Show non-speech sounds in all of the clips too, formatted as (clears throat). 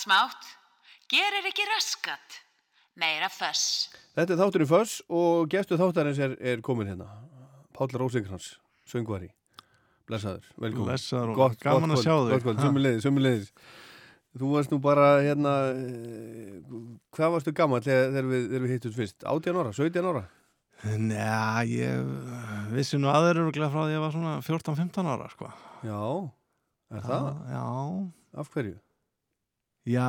smátt, gerir ekki raskat, meira föss. Þetta er þátturinn Föss og gestu þáttarins er, er komin hérna. Páll Rósingrans, söngvari. Blessaður, velkomin. Blessaður og gaman að sjá þig. Gott, gott, sömulegis, sömulegis. Þú varst nú bara hérna, eh, hvað varstu gammal þegar, þegar við, þegar við hittum fyrst? 18 ára, 17 ára? Njá, ég vissi nú aðeir öruglega frá því að ég var svona 14-15 ára, sko. Já, er það? Já, Af hverju? Já.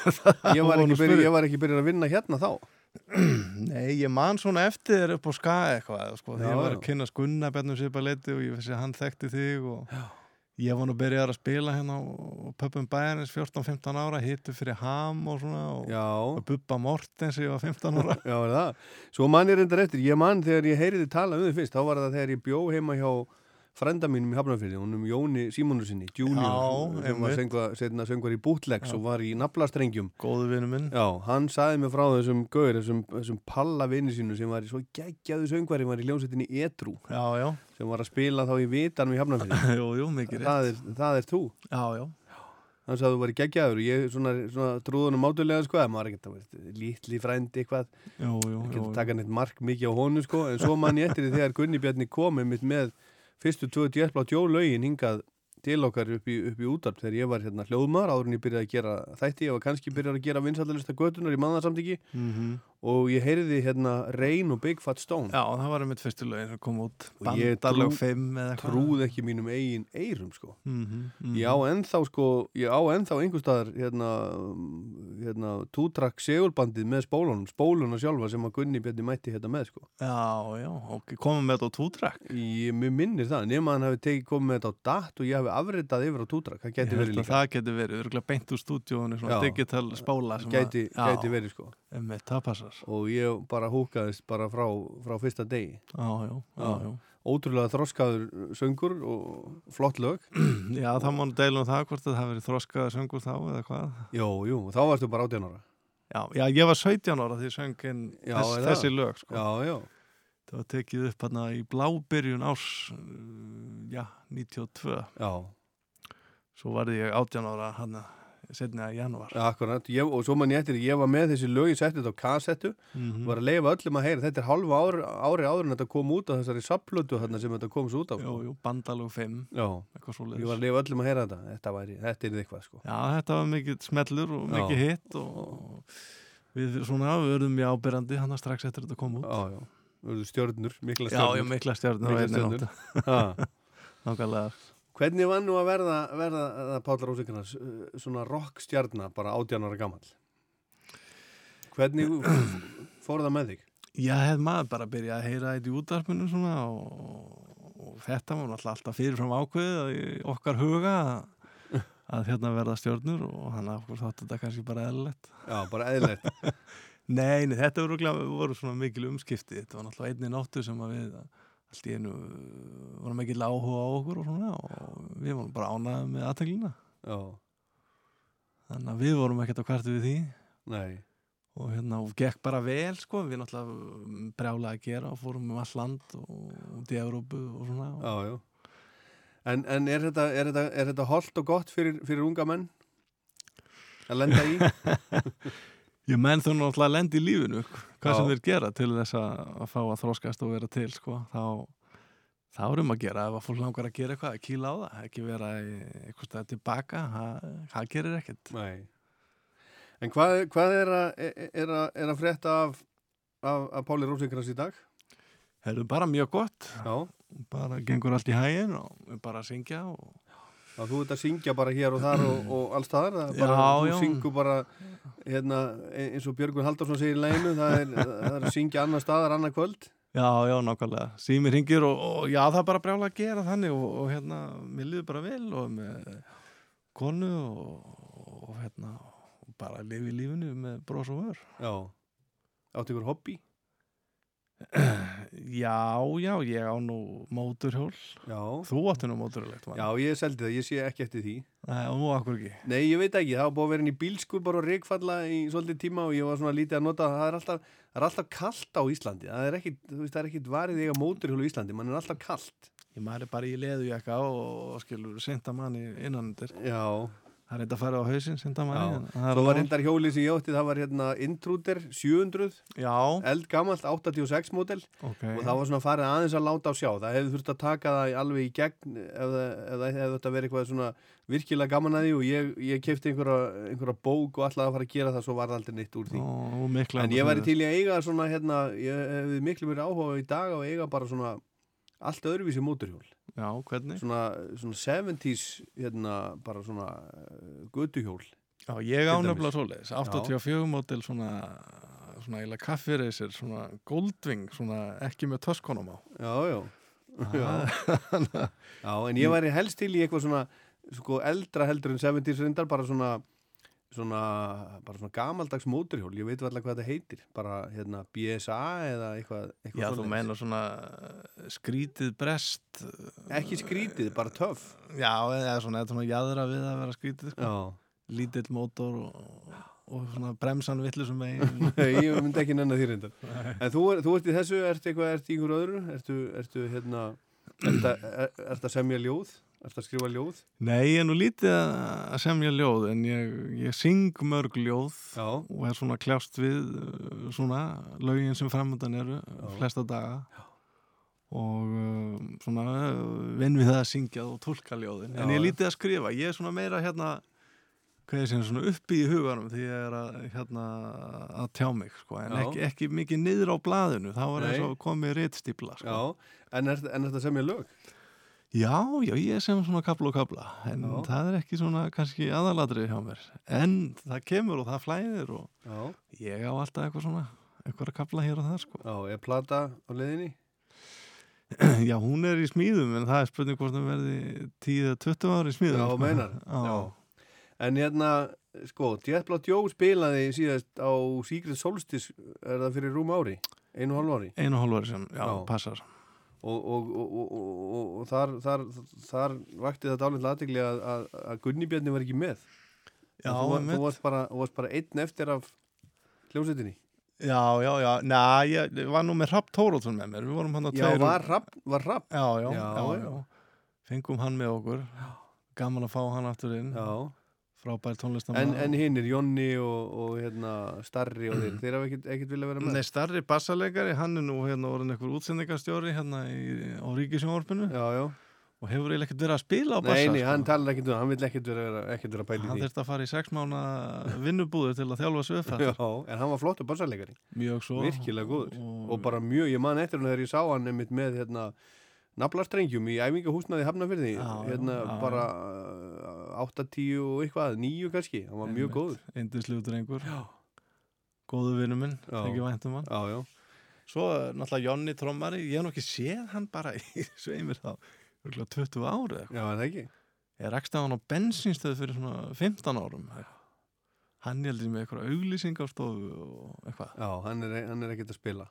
(laughs) Ég var, ekki spyrir- byrja, byrjað að vinna hérna þá. (clears throat) Nei, ég man svona eftir þér upp á ska eitthvað, sko. Ég var að kynna skunna Bjarnum Sipaleiti og ég vissi að hann þekkti þig og Já. ég var nú byrjað að spila hérna á pöpum bæjarins 14-15 ára, hittu fyrir ham og svona og, og Bubba Mortens ég var 15 ára. já, er það. Svo man ég reyndar eftir, ég man þegar ég heyriði tala um þið fyrst, þá var það þegar ég bjó heima hjá frenda mínum í Hafnarfyrði, honum Jóni Símonursinni, junior, Já, sem var einmitt. söngva, setna söngvar í bootlegs og var í naflastrengjum. Góðu vinnu minn. Já, hann saði mér frá þessum gauður, þessum, þessum palla vinni sínu sem var í svo geggjaðu söngvari, var í hljómsettinni Edru, Já, já. sem var að spila þá í vitanum í Hafnarfyrði. (laughs) jú, jú, mikið rétt. það, er, það er þú. Já, já. Hann sagði að þú var í geggjaður og ég svona, svona trúðunum mátulega sko, að maður ekkert að vera lítli frændi eitthvað, ekki að taka neitt mark mikið á honum sko, en svo man ég eftir því þegar Gunni Bjarni komið mitt með fyrstu tvö djertblá djólögin hingað til okkar upp í, upp í útarp þegar ég var hérna hljóðmar áður en ég byrjaði að gera þætti, ég var kannski byrjaði að gera vinsaldalista götunar í mannarsamtiki Mm og ég heyrði hérna Rain og Big Fat Stone. Já, það var einmitt fyrstu lögin sem kom út. Ég trú- 5 eða eitthvað. trúð ekki mínum eigin eirum sko. Mm -hmm, Ég á ennþá sko, ég á ennþá einhver staðar hérna, hérna tútrakk segulbandið með spólunum, spóluna sjálfa sem að Gunni Bjarni mætti hérna með sko. Já, já, ok, komum með þetta á tútræk Ég, minnir það, nema hann hefði tekið komið með þetta á datt og ég hefði afritað yfir á tútrakk, það Ég geti verið líka. það geti verið, passar Og ég bara húkaðist bara frá, frá fyrsta degi. Já, já, já, Ótrúlega þroskaður söngur og flott lög. (clears throat) Já, það má nú deila um það hvort það verið þroskaða söngur þá eða hvað Jú, jú, þá varstu bara 18 ára. Já, ég var 17 ára því söngin þess, þessi lög sko. Já, já. Það var tekið upp hérna í blábyrjun árs já, 92 Já, Svo varði ég 18 ára hann setna janúar. Ja, akkurat. Ég, og svo man ég eftir, ég var með þessi lög, ég setti þetta á kassettu mm var að leifa öllum að heyra. Þetta er halva ári, ári áður en þetta kom út á þessari sapplötu þarna sem þetta kom svo út á Jú, sko. jú, bandalög 5 Já, eitthvað svo ég var að leifa öllum að heyra þetta. Þetta, væri, þetta er eitthvað sko. Já, þetta var mikið smellur og Já. mikið hitt og við svona verðum mjög ábyrrandi hann strax eftir þetta kom út. Já, já, Urðu stjörnur, mikla Já, já, stjörnur. mikla stjórnur Miklar stjörnur. (laughs) Hvernig var nú að verða, verða að Pála Rósikarnas svona rockstjarnar bara 18 ára gammal Hvernig fór það með þig? Já, hef maður bara byrjað að heyra þetta í útarpinu svona og, og þetta var náttúrulega alltaf fyrirfram ákveðið að okkar huga að, að hérna verða stjórnur og hann af hverju þátt þetta kannski bara eðlilegt. Já, bara eðlilegt (laughs) Nei, nei, þetta voru, voru svona mikil umskipti. Þetta var náttúrulega einni nóttu sem að við allt í einu vorum mikil áhuga á okkur og svona og við vorum bara ánægðið með aðteglina. Þannig að við vorum ekkert á kvartu við því nei og hérna, og gekk bara vel sko, við náttúrulega brjálega að gera og fórum um all land og út í Európu og svona og, Já, já En, en er þetta, þetta, þetta holdt og gott fyrir, fyrir unga menn? Að lenda í? (laughs) ég menn þau náttúrulega að lenda í lífinu hvað sem þeir gera til þess að, fá að þróskast og vera til sko, þá þá er um að gera, ef að fólk langar að gera eitthvað að kýla á það, ekki vera eitthvað stað tilbaka, það, það gerir ekkert. Nei. En hvað, hvað er, að, er, að, er að frétta af, af, af Páli Rósingrans í dag? það er bara mjög gott. Já, bara gengur allt í hægin og bara að syngja og að þú ert að syngja bara hér og þar og, og alls þar, bara, Já, þú já. syngur bara hérna, e- eins og Björgun Halldórsson segir í læginu, það er, það er að syngja annar staðar, annar kvöld. Já, já, nákvæmlega. Símir hringir og, og já, það er bara brjála að gera þannig og, og hérna, mér líður bara vel og með konu og, hérna, bara í lífinu með bros og vör. Já, áttu ykkur hobby? Já, já, ég á nú móturhjól. Já, Þú áttu nú móturhjólegt, já, ég seldi það, ég sé ekki eftir því. Nei, og nú akkur ekki. Nei, ég veit ekki, það var búið að vera inn í bílskur bara og reikfalla í svolítið tíma og ég var svona lítið að nota, það er alltaf, það er alltaf kallt á Íslandi, það er ekkit, þú veist, það er ekkit varið eiga móturhjólu í Íslandi, mann er alltaf kallt. Ég maður er bara í leðujakka og, og skilur senta manni innanundir. Já, það er eitthvað að fara á hausinn sem það maður Svo var reyndar hjólið sem ég ótti, það var hérna Intruder 700, Já, eldgamalt 86 mótel ok og það var svona farið aðeins að láta á sjá. Það hefði þurft að taka það alveg í gegn ef það ef það hefði þetta verið eitthvað svona virkilega gaman að því og ég, ég kefti einhverja, einhverja bók og ætlaði að fara að gera það, svo var það aldrei neitt úr því. og mikla En ég væri til í að eiga svona, hérna, ég hefði miklu verið áhuga í dag að eiga bara svona allt öðruvísi móturhjól. Já, hvernig? Svona, svona 70s, hérna, bara svona uh, gutuhjól. Já, ég ánefnilega svoleiðis 84 mótil svona svona eiginlega kaffireysir, svona Goldwing svona ekki með töskonum á Já, já. Já. (laughs) já, en ég væri helst til í eitthvað svona sko eldra heldur en 70s reyndar bara svona svona, bara svona gamaldags móturhjól, ég veit alltaf hvað þetta heitir bara hérna BSA eða eitthvað, eitthvað Já, þú meina svona uh, skrítið brest ekki skrítið, bara töff. Já, eða svona, eða svona jæðra við að vera skrítið sko. Lítill mótor og, og svona bremsan villusum megin. (laughs) Ég myndi ekki nennan því reyndar. En þú, þú ert í þessu, ert eitthvað, ert í ykkur öðru? Ertu, ertu hérna ert að, er, að semja ljóð ert að skrifa ljóð? Nei, ég er nú lítið að semja ljóð en ég, ég syng mörg ljóð Já, og er svona kljást við uh, svona lögin sem framöndan eru flesta daga. Og uh, svona uh, vinn við það að syngja og tólka ljóðin. En Já. ég er lítið að skrifa, ég er svona meira hérna hvað ég segja, svona uppi í huganum því ég er að, hérna, að tjá mig sko, en Já. ekki, ekki mikið niður á blaðinu. Þá eins og komið réttstýpla sko. já, en ert, en ert að semja lög Já, já, ég sem svona kapla og kapla en Já. það er ekki svona kannski aðaladrið hjá mér. En það kemur og það flæðir og Já, ég á alltaf eitthvað svona eitthvað að kapla hér og það sko. Já, er plata á leiðinni? (clears throat) Já, hún er í smíðum en það er spurning hvort það verði 10-20 ári í smíðum Já, sko. meinar. (laughs) Já. En hérna, sko, Jetblá Joe spilaði síðast á Secret Solstice er það fyrir rúm ári, einu hálf ári? Einu hálf ári sem, Já. passar og, og, og, og, þar, þar, þar vakti þetta álinn aðtegli að, að, að Gunni Bjarni var ekki með. Já, þú, var- þú, varst bara, varst bara einn eftir af hljómsveitinni. Já, já, já, næ, ég var nú með Rapp Tórótsson með mér, við vorum hann að Já, var rapp, var rapp Já, já, Já, já, já. já, Fengum hann með okkur. Gaman að fá hann aftur inn. Já, Frábær en, tónlistamæður en hinnir, Jonni og, og hérna, Starri og þeir, þeir hafa ekkert, ekkert vilja vera með? Nei, starri bassalegari, hann er nú hérna orðin einhver útsendingarstjóri hérna í, á Ríkisjónvarpinu Já, já, og hefur eiginlega ekkert verið að spila á bassa nei, nei, sko. hann talar ekkert um það, hann vil ekkert vera, ekkert vera pæla í hann því. þurfti að fara í sex mánu vinnubúður til að þjálfa svöfætt Já, en hann var flottur bassalegari mjög svo. Virkilega góður. Og bara mjög, ég man eftir hann þegar ég sá hann einmitt með hérna naflastrengjum í æfingahúsnaði Hafnafyrði Já, já, hérna já, bara uh, 8-10 og eitthvað, 9 kannski hann var mjög góður. Indisluður drengur. Já. góðu vinnu minn, Já. þekki væntum hann. Já, já, svo er náttúrulega Jonni Trommari ég hef nú ekki séð hann bara (laughs) í sveimir þá örugglega 20 ári já, er það ekki? Ég rakst á hann á bensinstöð fyrir svona 15 árum. Hann heldur með eitthvað auglýsing á stofu og eitthvað. Já, hann er, hann er ekkert að spila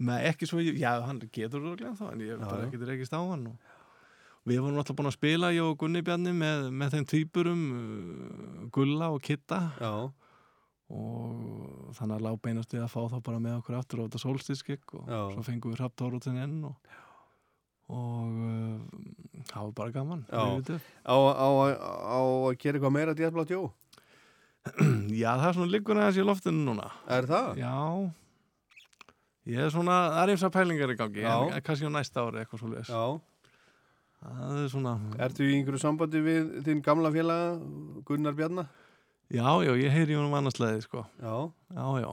Nei, ekki svo, já, hann getur örugglega þá, en ég Já, bara ekkert rekist á hann og við vorum alltaf búin að spila, ég og Gunni Bjarni með, með þeim týpurum uh, Gulla og Kitta. Já, og þannig að lág beinast við að fá þá bara með okkur aftur á þetta solstíðskikk og Já. svo fengum við Rapp Tóróttin enn og, og uh, það var bara gaman á, á, á að gera eitthvað meira djæfblátt, jó (clears throat) já, það er svona liggur aðeins í loftinu núna. Er það? já ég er svona, það er eins að pælingar í gangi en kannski á næsta ári eitthvað svo leis Já, það er svona ertu í einhverju sambandi við þinn gamla félaga Gunnar Bjarnar? Já, já, ég heyri honum annarslæði, sko. Já, Já, já.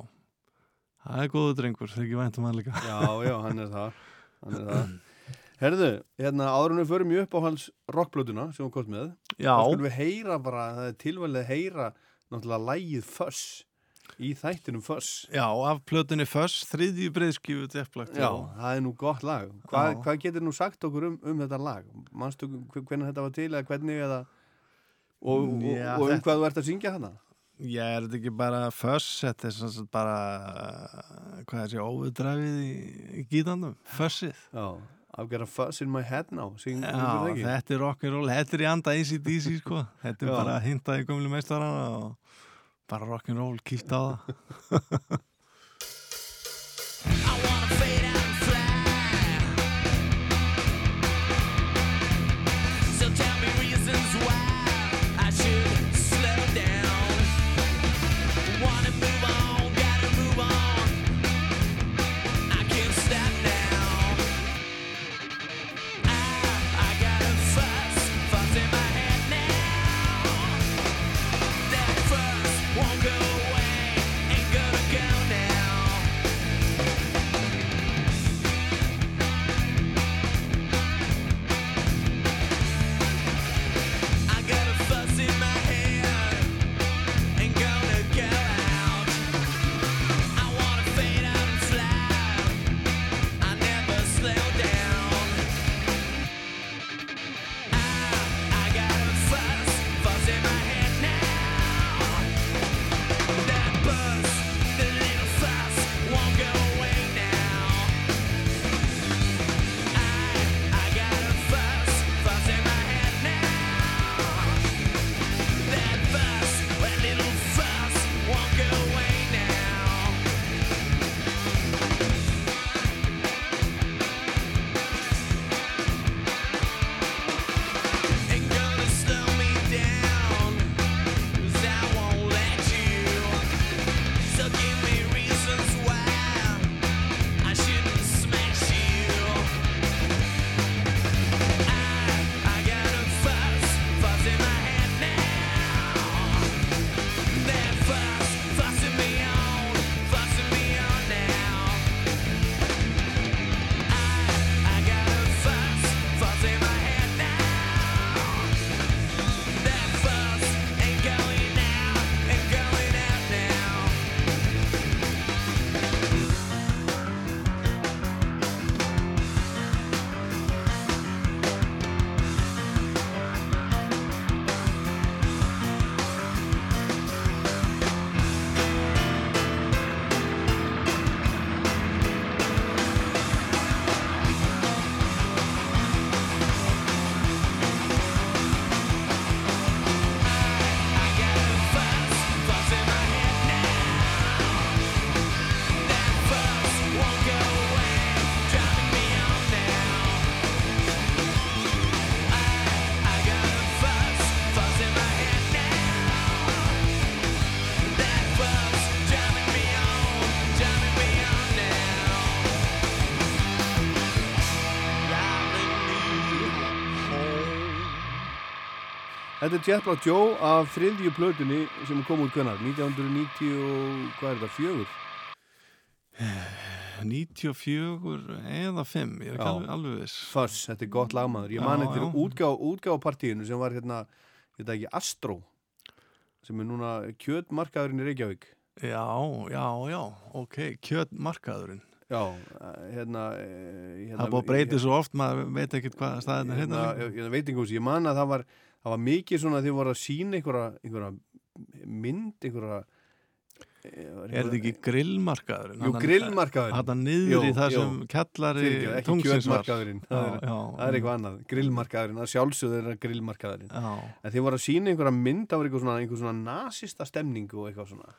Það er góðu drengur, þegar ég væntum hann líka. já, já, hann er það Hann er það Herðu, hérna áðurinn við förum í upp á hans rockblötuna sem hún komst með Já, þá skulum við heyra bara, það er tilvæglega að heyra náttúrulega lægið Fuss í þættinum Fuss já, af plötunni Föss, þriðju breyðskífu tefplagt. Já, það er nú gott lag Hva. Hvað getur nú sagt okkur um, um þetta lag? Manstu hvernig þetta var til eða hvernig eða og, og, Já, og um þetta- hvað þú ert að syngja hana? Já, er þetta ekki bara Föss, þetta er svona bara, hvað er þessi, óvudræfið í, í gítandum, Fössið. Já, I've got a fuss in my head now Syng, Já, þetta er rock'n'roll, þetta er í anda ACDC, sko. Þetta er bara hintað í gömlu meistarana og bara rock'n'roll, kýlt á það. (laughs) þetta er Jet Black Joe af þriðju plötunni sem kom út hvernar 1990 og hvað er þetta, fjögur? 94 eða 5, ég er ekki alveg, alveg viss. Fuss, þetta er gott lagmaður. Ég man já. útgá, útgápartíinu sem var hérna, þetta ekki Astro sem er núna kjötmarkaðurinn í Reykjavík. Já, já, já, ok, kjötmarkaðurinn. Já, hérna, eh, hérna Það er búið að breyta svo oft, maður veit ekkert hvað staðin er hérna, hérna hérna veitingús, ég man að það var það var mikið svona því voru að sína einhverja, einhverja mynd einhverja Er þetta ekki grillmarkaðurinn? Jú, grillmarkaðurinn. Þetta niður í það sem kjallari tungsins var. það, er- já, það er eitthvað annað, grillmarkaðurinn að sjálfsögðu er grillmarkaðurinn. En þið voru að sína einhverja mynd af einhver svona, einhver svona nasista stemningu og eitthvað svona.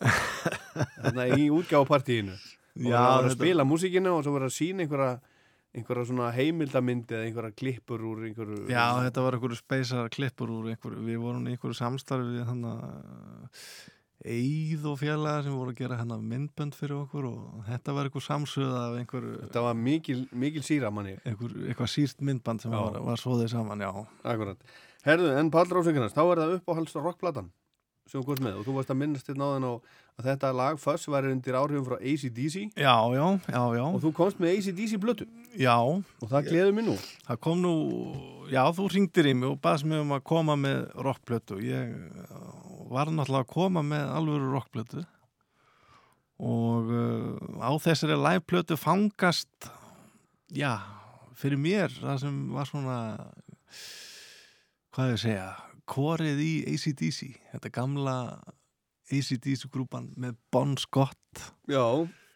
(laughs) Þarna í útgáfapartíinu og það voru að spila músíkinu og svo voru að sína einhverja einhverja svona heimildamyndi eða einhverja klippur úr einhverju Já, þetta var einhverju speysar klippur úr einhverju, við vorum í einhverju samstarfi Eið og félaga sem voru að gera hann myndbönd fyrir okkur og þetta var einhver samsöða af einhverju, þetta var mikil, mikil síra manni einhver, eitthvað sírt myndband sem Já. var, var svoðið saman, já. akkurat, herðu, en Pall Rósingarnas þá er það uppáhalds rockplatan sem komst með. Og þú varst að minnast þér náðan á að þetta lag Fuss var undir áhrifum frá ACDC Já, já, já, já, og þú komst með ACDC blötu já, og það gleður mér nú. Það kom nú, já, þú ringdir í mig og baðst mig um að koma með rockplötu. Ég uh, var náttúrulega að koma með alvöru rockplötu. Og uh, á þessari liveplötu fangast, já, fyrir mér það sem var svona, hvað ég segja, korið í ACDC, þetta gamla ACDC grúpan með Bon Scott. Já,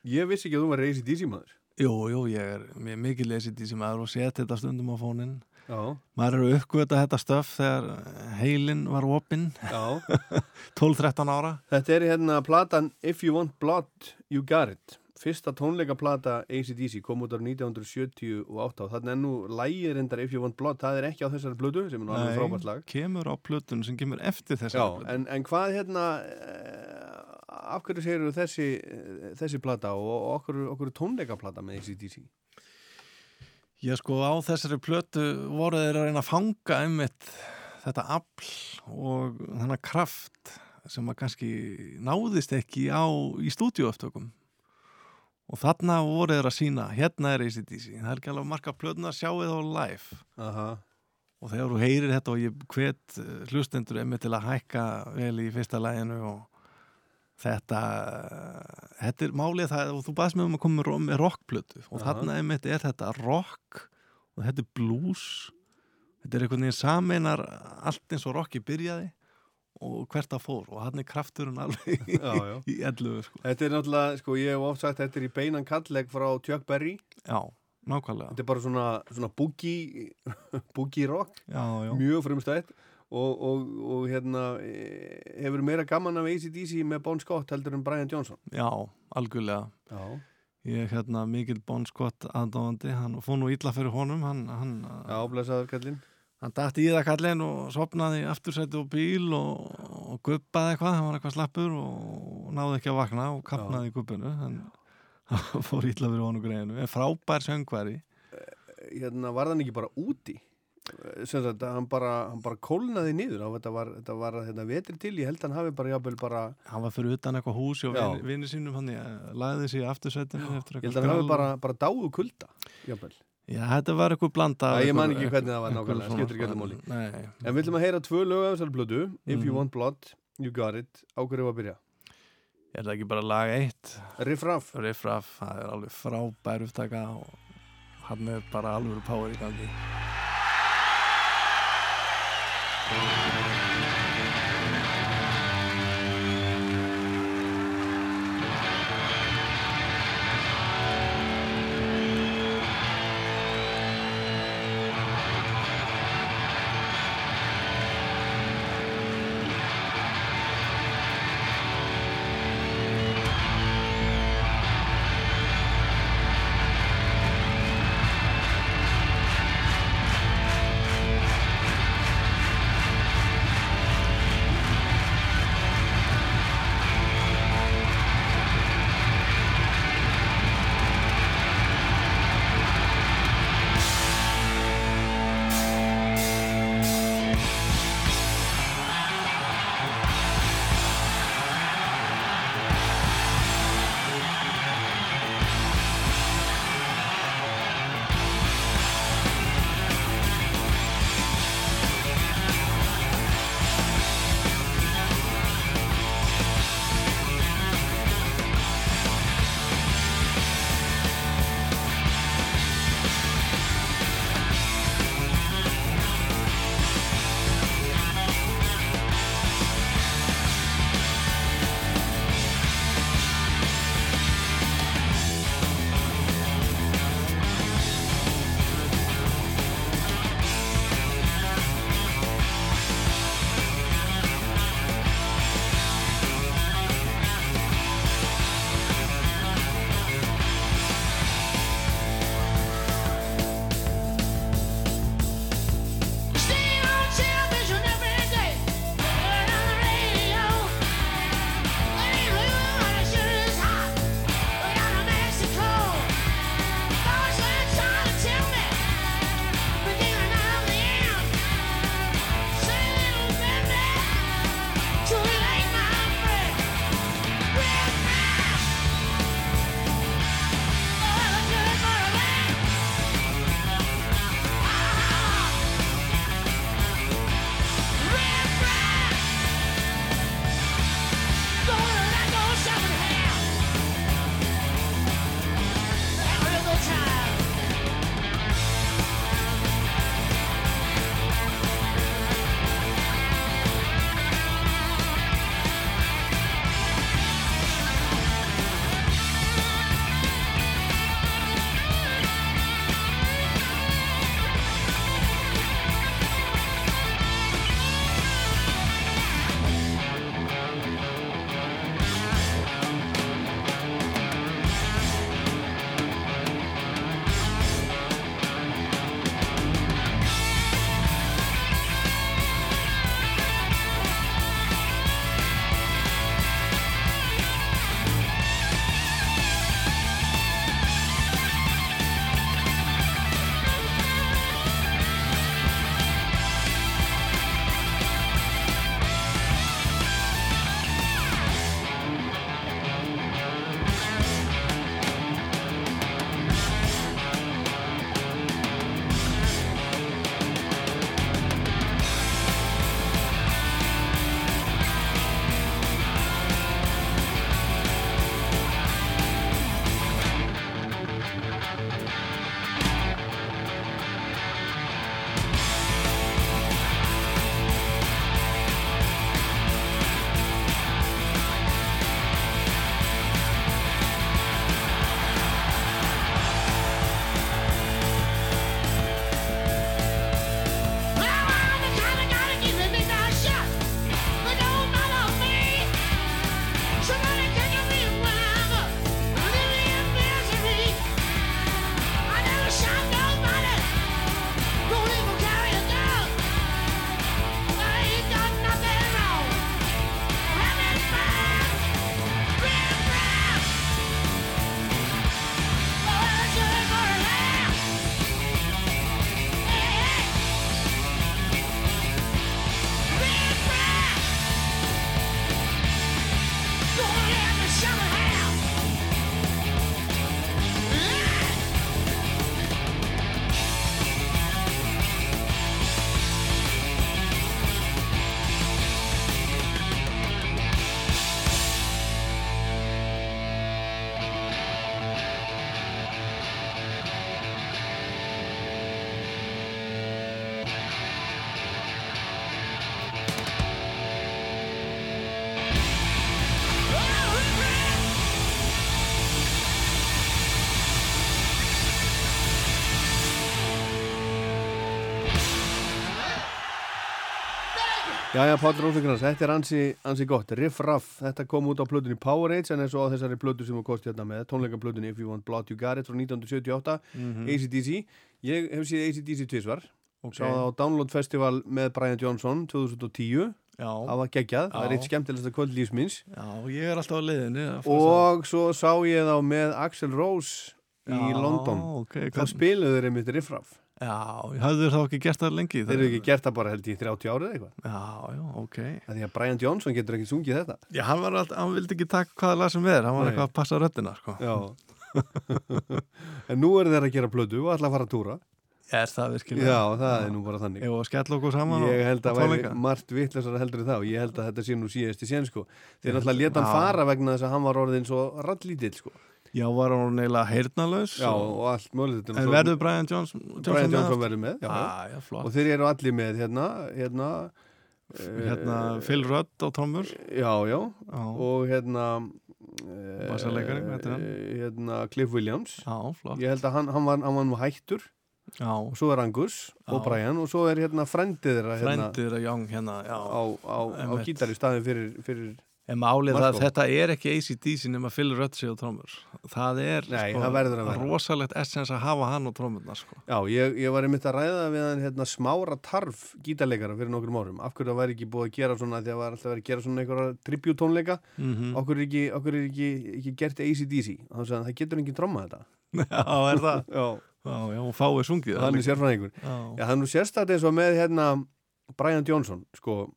ég vissi ekki að þú var ACDC maður Jú, jú, ég er mjög mikil ACDC maður og set þetta stundum á fóninn. Já, Maður eru uppgöta þetta stöf þegar heilin var opinn, já (laughs) 12-13 ára. Þetta er hérna platan If You Want Blood, You Got It Fyrsta tónleikaplata ACDC kom út á 1978 og þannig er nú lægir endar If You Want Blood það er ekki á þessari blödu sem er nú alveg frábært lag. kemur á plötun sem kemur eftir þess Já, en, en hvað hérna eh, af hverju segir þessi eh, þessi plata og, okkur, okkur tónleikaplata með ACDC Ég sko á þessari plötu voru þeir að reyna að fanga einmitt þetta afl og þannig kraft sem að kannski náðist ekki á í stúdíuöftökum og þarna voru þeir að sína hérna er ACDC, það er ekki alveg marga plötuna að sjá það á live. Aha, og þegar þú heyrir þetta og ég hvet eh, hlustendur einmitt til að hækka vel í fyrsta læginu og þetta þetta er málið það og þú baðst með um að koma með ro- með rockplötu. Og Aha. þarna einmitt er þetta rock og þetta er blues. Þetta er einhvern veginn sameinar allt eins og rocki byrjaði og hvert það fór og hann er krafturinn alveg (laughs) já, já. í ellu sko. Þetta er náttúrulega, sko, ég hef oft sagt þetta er í beinan kalleg frá Chuck Berry. Já, nákvæmlega. Þetta er bara svona, svona boogie (laughs) boogie rock já, mjög frumstætt. Og, og, og hérna e, hefur meira gaman af ACDC með Bon Scott heldur en Brian Johnson. Já, algjörlega. Já, Ég er hérna mikill Bon Scott aðdáðandi, hann fór nú illa fyrir honum, hann, hann, já, blessaður kallinn hann dætti í það kallin og sopnaði í aftursæti og bíl og, og guppaði eitthvað, hann var eitthvað slappur og náði ekki að vakna og kapnaði í guppinu, hann (laughs) fór illa fyrir honum greinu, en frábær söngvari, Hérna var hann ekki bara úti? Sem sagt, hann bara, hann bara kólnaði niður og þetta var, þetta var hérna, vetri til, ég held hann hafi bara jafnvel bara, hann var fyrir utan eitthvað húsi og Já. vini, vini sínum hann ég lagði sig í aftursætinu eftir ég held eitthvað hann hafi bara, bara dáðu kulda jafnvel, Já, þetta var eitthvað blanda Já, ég man ekki hvernig það var nákvæmlega, skiptir ekki máli. Nei, en við ætlum að heyra tvö lög af þessari blödu If You Mhm. Want Blood, You Got It. Á hverju var að byrja, er það ekki bara lag eitt? Riff Raff. Riff Raff, það er alveg frábær upptaka og hann er bara alveg power í gangi Jæja, Páll Rósengrans, þetta er ansi, ansi gott. Riff Raff, þetta kom út á plötunni Powerade en og á þessari plötu sem við kosti hérna með, tónleikaplötunni If You Want Blood You Got It frá 1978, Mhm. ACDC. Ég hef séð ACDC tvisvar, Ok. sá það á Download Festival með Brian Johnson 2010, Já, það var geggjað, það er Já. eitt skemmtilegsta kvöld lífsminns. já, ég er alltaf á leiðinni að fá Og svo sá ég þá með Axel Rose í Já, London. ok, Þá hvern- spiluðu þeir einmitt Riff Raff. Já, hafðu þér þá ekki gert það lengi? Þeir eru ekki gert það bara held í 30 árið eitthvað. Já, já, ok. Það því að Brian Johnson getur ekki sungið þetta. Já, hann var alltaf, hann vildi ekki taka hvaða lag sem er, hann var Nei. eitthvað að passa röddina, sko. Já. (laughs) en nú er þeir að gera plötu og að fara að túra. Er það virkilega? Já, það er nú bara þannig. Ég Ég held að væri margt vittlösar heldur en þá. Ég held að þetta sé nú síðasti sen, sko. Þeir Já. náttúrulega leta hann Já. fara vegna þess að hann var orðin svo rallítill, sko. Já, var hann neila heyrnalaus. Já, og allt mögulegt. En verður Brian Johnson, Johnson Brian Johnson verður með, já. Já, já. Og þeir eru allir með, hérna, hérna... Hérna, eh, Phil Rudd á trommur. Já, já. Já, Og hérna... eh, Bassaleikari, hvað heitir hann? Hérna, Cliff Williams. já flott. Ég held að hann, hann, var, hann var nú hættur. Já, og svo er Angus og. Brian og svo er hérna frendið þeirra hérna, frendir að Young hérna, já. á, á, á gítar í staðin fyrir, fyrir En málið það, Marco. þetta er ekki ACDC nema Phil sig á trommur. Það er Nei, það verður að vera. rosalegt essens að hafa hann á trommurnar, sko. Já, ég, ég var einmitt að ræða við hann hérna, smára tarf gítarleikara fyrir nokkrum árum af hverju það væri ekki búið að gera svona því að það var alltaf að gera svona einhverja tribute-tónleika Mm okkur er ekki, okkur er ekki, ekki gert ACDC og að það getur enginn tromma þetta (laughs) Já, er það? (laughs) Já, Já, já, og fáið sungið. hann er sérfræðingur Já, hann er sérstætt eins og með hérna Brian Johnson, sko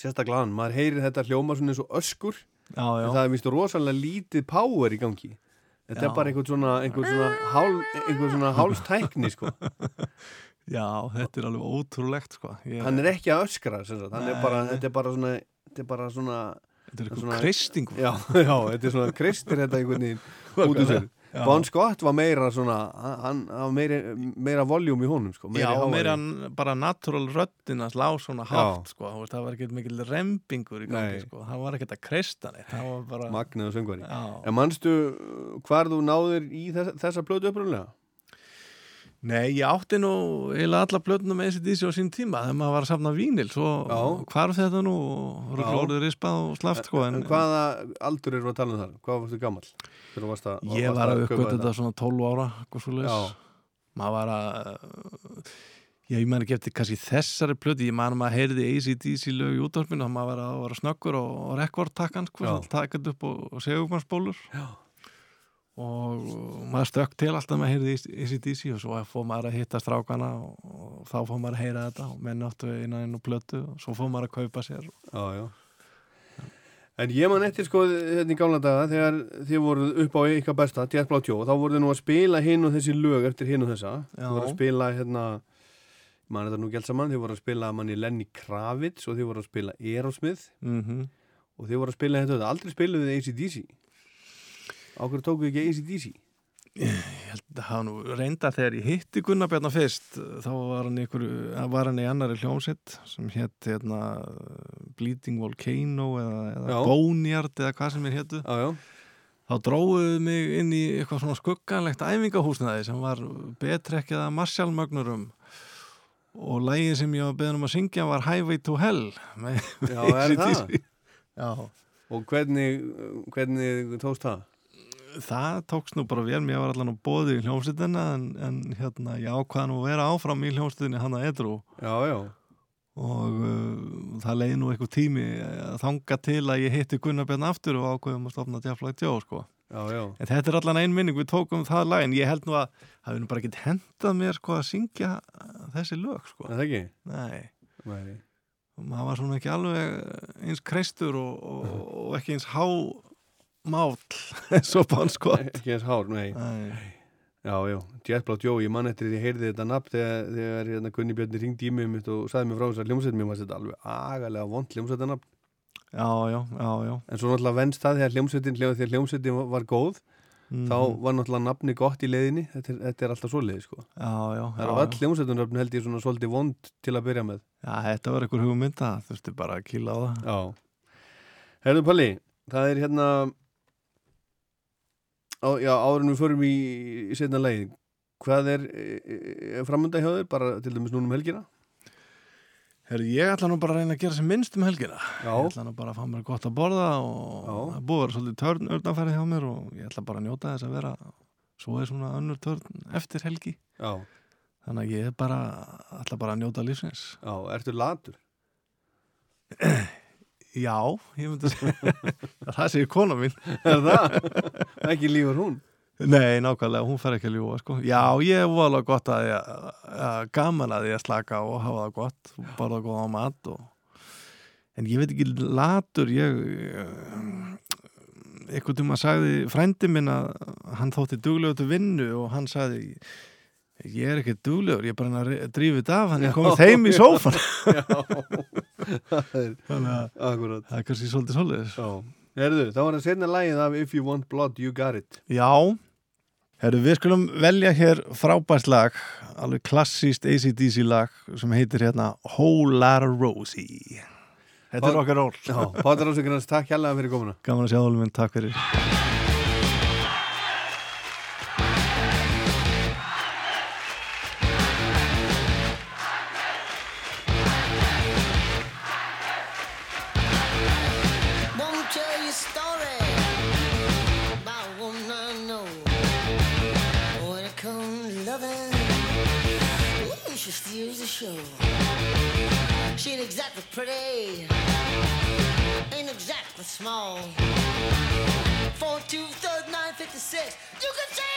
sérstaklega hann, maður heyrir þetta hljóma svona eins og öskur já, já. það er minnst rosalega lítið power í gangi þetta Já. er bara einhvern svona einhvern svona, hál, einhvern svona hálstækni sko. (laughs) Já, þetta er alveg ótrúlegt, sko. Ég, hann er ekki að öskra er bara, þetta er bara svona þetta er bara svona þetta er eitthvað kreistingur. (laughs) já, þetta er svona kristir þetta einhvern veginn út úr sér. Bon Scott var meira svona hann var meira, meira voljúm í honum sko, meiri Já, og meira bara natural röddin að slá svona hátt, sko. Það var ekkert mikil rembingur í gangi, sko. Það var ekkert að kreista neitt. Bara... magnaðu söngvari Já. en manstu hvar þú náðir í þessa, þessa plötu upprunlega? Nei, ég átti nú eiginlega alla plötuna með ACDC á sín tíma þegar maður var að safna vínil svo hvarf þetta nú og rúglórið rispað og slaft sko en, en, hvaða aldur eru að tala um það? hvað varstu gammal? Þegar þú varst að, ég varst var að uppgöta þetta. svona 12 ára maður var að Já, ég man ekki eftir kannski þessari plöti, ég man að maður heyrði ACDC lög í útvarpinu og maður var að vera snöggur og, og rekordtakkan, sko, takað upp og, og segumansbólur Já. og maður stökk til alltaf maður heyrði ACDC og svo fór maður að hitta strákana og, og þá fór maður að heyra þetta og menn áttu innan inn og plötu og svo fór maður að kaupa sér. Já, já. En ég man eftir sko hérna í gamla daga þegar þið voru upp á ykkar besta, Tjætblá tjó, þá voru þið nú að spila hinn og þessi lög eftir hinn og þessa. Þið voru að spila hérna, mann þetta nú gælt saman, þið voru að spila manni Lenny Kravitz og þið voru að spila Aerosmith mm -hmm. og þið voru að spila þetta, aldrei spiluðu þið ACDC. Ákveður tókuðu ekki ACDC? Ég held að það nú reynda þegar ég hitti Gunnar Bjarnar fyrst þá var hann, ykkur, var hann í annari hljómsitt sem hétt hérna, Bleeding Volcano eða, eða. Boneyard eða hvað sem er héttu Já, já. þá dróðuðu mig inn í eitthvað svona skugganlegt æfingahúsnaði sem var betrekkið að Marshall-mögnurum og lægið sem ég var beðin um að syngja var Highway to Hell Já, er það? Já, Og hvernig, hvernig tókst það? Það tókst nú bara vel, mér var allan á bóði í hljómsveitina en, en hérna, ég ákvaða nú að vera áfram í hljómsveitinni hann að edru Já, já. og uh, það leiði nú eitthvað tími að þanga til að ég hitti Gunnar Bjarn aftur og ákveðum að stopna Djaflag Djó sko. Já, já. en þetta er allan ein minning, við tókum það lag en ég held nú að það hefði nú bara ekki hendað mér sko, að syngja þessi lög sko. Er það ekki? nei, Nei. maður var svona ekki alveg eins kreistur og, og, og ekki eins há máll eins (laughs) og Bon Scott Ekki eins hár, nei. nei. Já, já, Jetblá Joe, ég man eftir því að ég heyrði þetta nafn þegar, þegar hérna, Gunni Björni ringdi í mig mitt og sagði mér frá þessar hljómsveit. Mér var þetta alveg agalega vond hljómsveitanafn Já, já, já, já. en svo náttúrulega venst það þegar hljómsveitin þegar hljómsveitin var- góð Mm þá var náttúrulega nafni gott í leiðinni. Þetta er, þetta er alltaf svoleiði sko. Já, já, það er öll hljómsveitunöfn held ég svona svolítið vond til að byrja með. Já, þetta var einhver hugmynd að þurfti bara að kýla á. Já áður en við förum í, í setna leið hvað er, er framönda hjá þér bara til dæmis núna um helgina Herru, ég ætla nú bara að reyna að gera sem minnst um helgina. Já. Ég ætla nú bara að fá mér gott að borða og það búið svolítið törn örnafærið hjá mér og ég ætla bara að njóta þess að vera svo er svona önnur törn eftir helgi. Já, Þannig að ég bara, ætla bara að njóta lífsins. já, ertu latur? (clears throat) Já, ég myndi að (laughs) það segir kona mín. Er það? Ekki lífur hún? Nei, nákvæmlega, hún fer ekki að ljúa, sko. Já, ég er alveg gott að ég, að gaman að ég slaka og hafa það gott, borða góða mat og en ég veit ekki latur, ég eitthvað tíma sagði frændi minn að hann þótti duglegur til vinnu og hann sagði ég er ekki duglegur, ég er bara að þetta af, hann er komið þeim í sófan (laughs) Já, þannig að akkurat. það er kannski svolítið svolítið herðu, þá var það setna lægið af If You Want Blood, You Got It. Já, herru, við skulum velja hér frábært lag, alveg klassíst ACDC lag sem heitir hérna Whole Lotta Rosie. Þetta er Pál- okkar ról. Já, Pátar Ásökurnars, takk hérlega fyrir komuna. Gaman að sjá minn, takk fyrir. pretty. Ain't exactly small. 4, 2, 3, You can say.